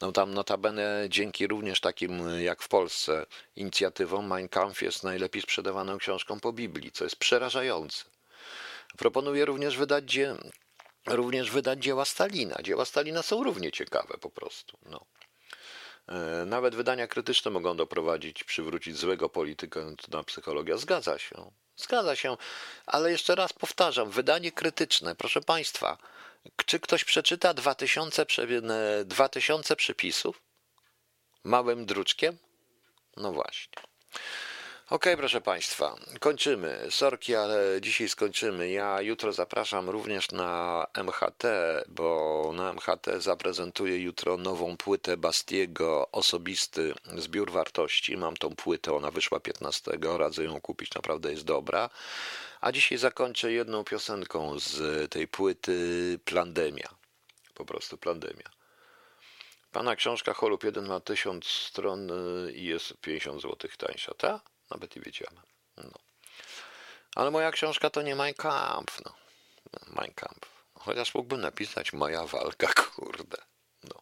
No tam notabene dzięki również takim jak w Polsce inicjatywom Mein Kampf jest najlepiej sprzedawaną książką po Biblii, co jest przerażające. Proponuję również wydać, również wydać dzieła Stalina. Dzieła Stalina są równie ciekawe po prostu. No. E, nawet wydania krytyczne mogą doprowadzić, przywrócić złego polityka na psychologia. Zgadza się. Zgadza się, ale jeszcze raz powtarzam, wydanie krytyczne, proszę Państwa, czy ktoś przeczyta 2000, 2000 przypisów? Małym druczkiem? No właśnie. Okej, proszę Państwa, kończymy. Sorki, ale dzisiaj skończymy. Ja jutro zapraszam również na MHT, bo na MHT zaprezentuję jutro nową płytę Bastiego, osobisty zbiór wartości. Mam tą płytę, ona wyszła 15, radzę ją kupić, naprawdę jest dobra. A dzisiaj zakończę jedną piosenką z tej płyty Plandemia. Po prostu Plandemia. Pana książka Holub 1 ma 1000 stron i jest 50 zł tańsza, tak? Nawet i wiedziałem. No. Ale moja książka to nie Mein Kampf. No. Mein Kampf. Chociaż mógłbym napisać Moja walka, [LAUGHS] kurde. No.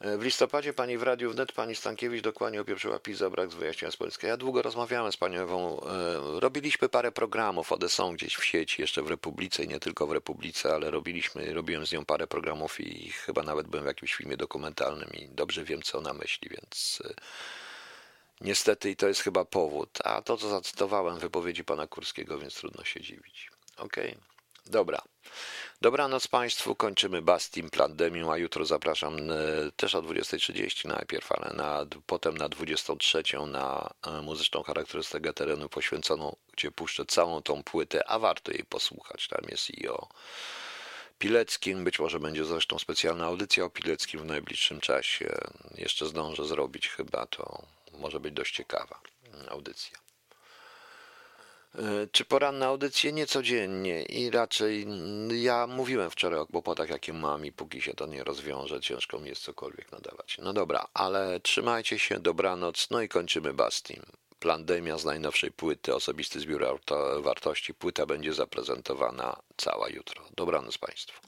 W listopadzie pani w Radiu Wnet, pani Stankiewicz dokładnie opieprzyła PiS za brak wyjaśnienia z Polski. Ja długo rozmawiałem z panią Ewą. e, Robiliśmy parę programów, one są gdzieś w sieci, jeszcze w Republice i nie tylko w Republice, ale robiliśmy, robiłem z nią parę programów i chyba nawet byłem w jakimś filmie dokumentalnym i dobrze wiem, co ona myśli, więc e, Niestety i to jest chyba powód. A to, co zacytowałem w wypowiedzi pana Kurskiego, więc trudno się dziwić. Okej, dobra. Dobranoc Państwu, kończymy Bastim Plandemium, a jutro zapraszam e, też o 20.30 najpierw, ale na, potem na 23.00 na e, muzyczną charakterystykę terenu poświęconą, gdzie puszczę całą tą płytę, a warto jej posłuchać. Tam jest i o Pileckim, być może będzie zresztą specjalna audycja o Pileckim w najbliższym czasie. Jeszcze zdążę zrobić chyba, to może być dość ciekawa audycja. E, Czy poranne audycje? Nie codziennie i raczej mm, ja mówiłem wczoraj o kłopotach, jakie mam i póki się to nie rozwiąże, ciężko mi jest cokolwiek nadawać. No dobra, ale trzymajcie się, dobranoc, no i kończymy Bastim. Plandemia z najnowszej płyty, osobisty zbiór wartości. Płyta będzie zaprezentowana cała jutro. Dobranoc Państwu.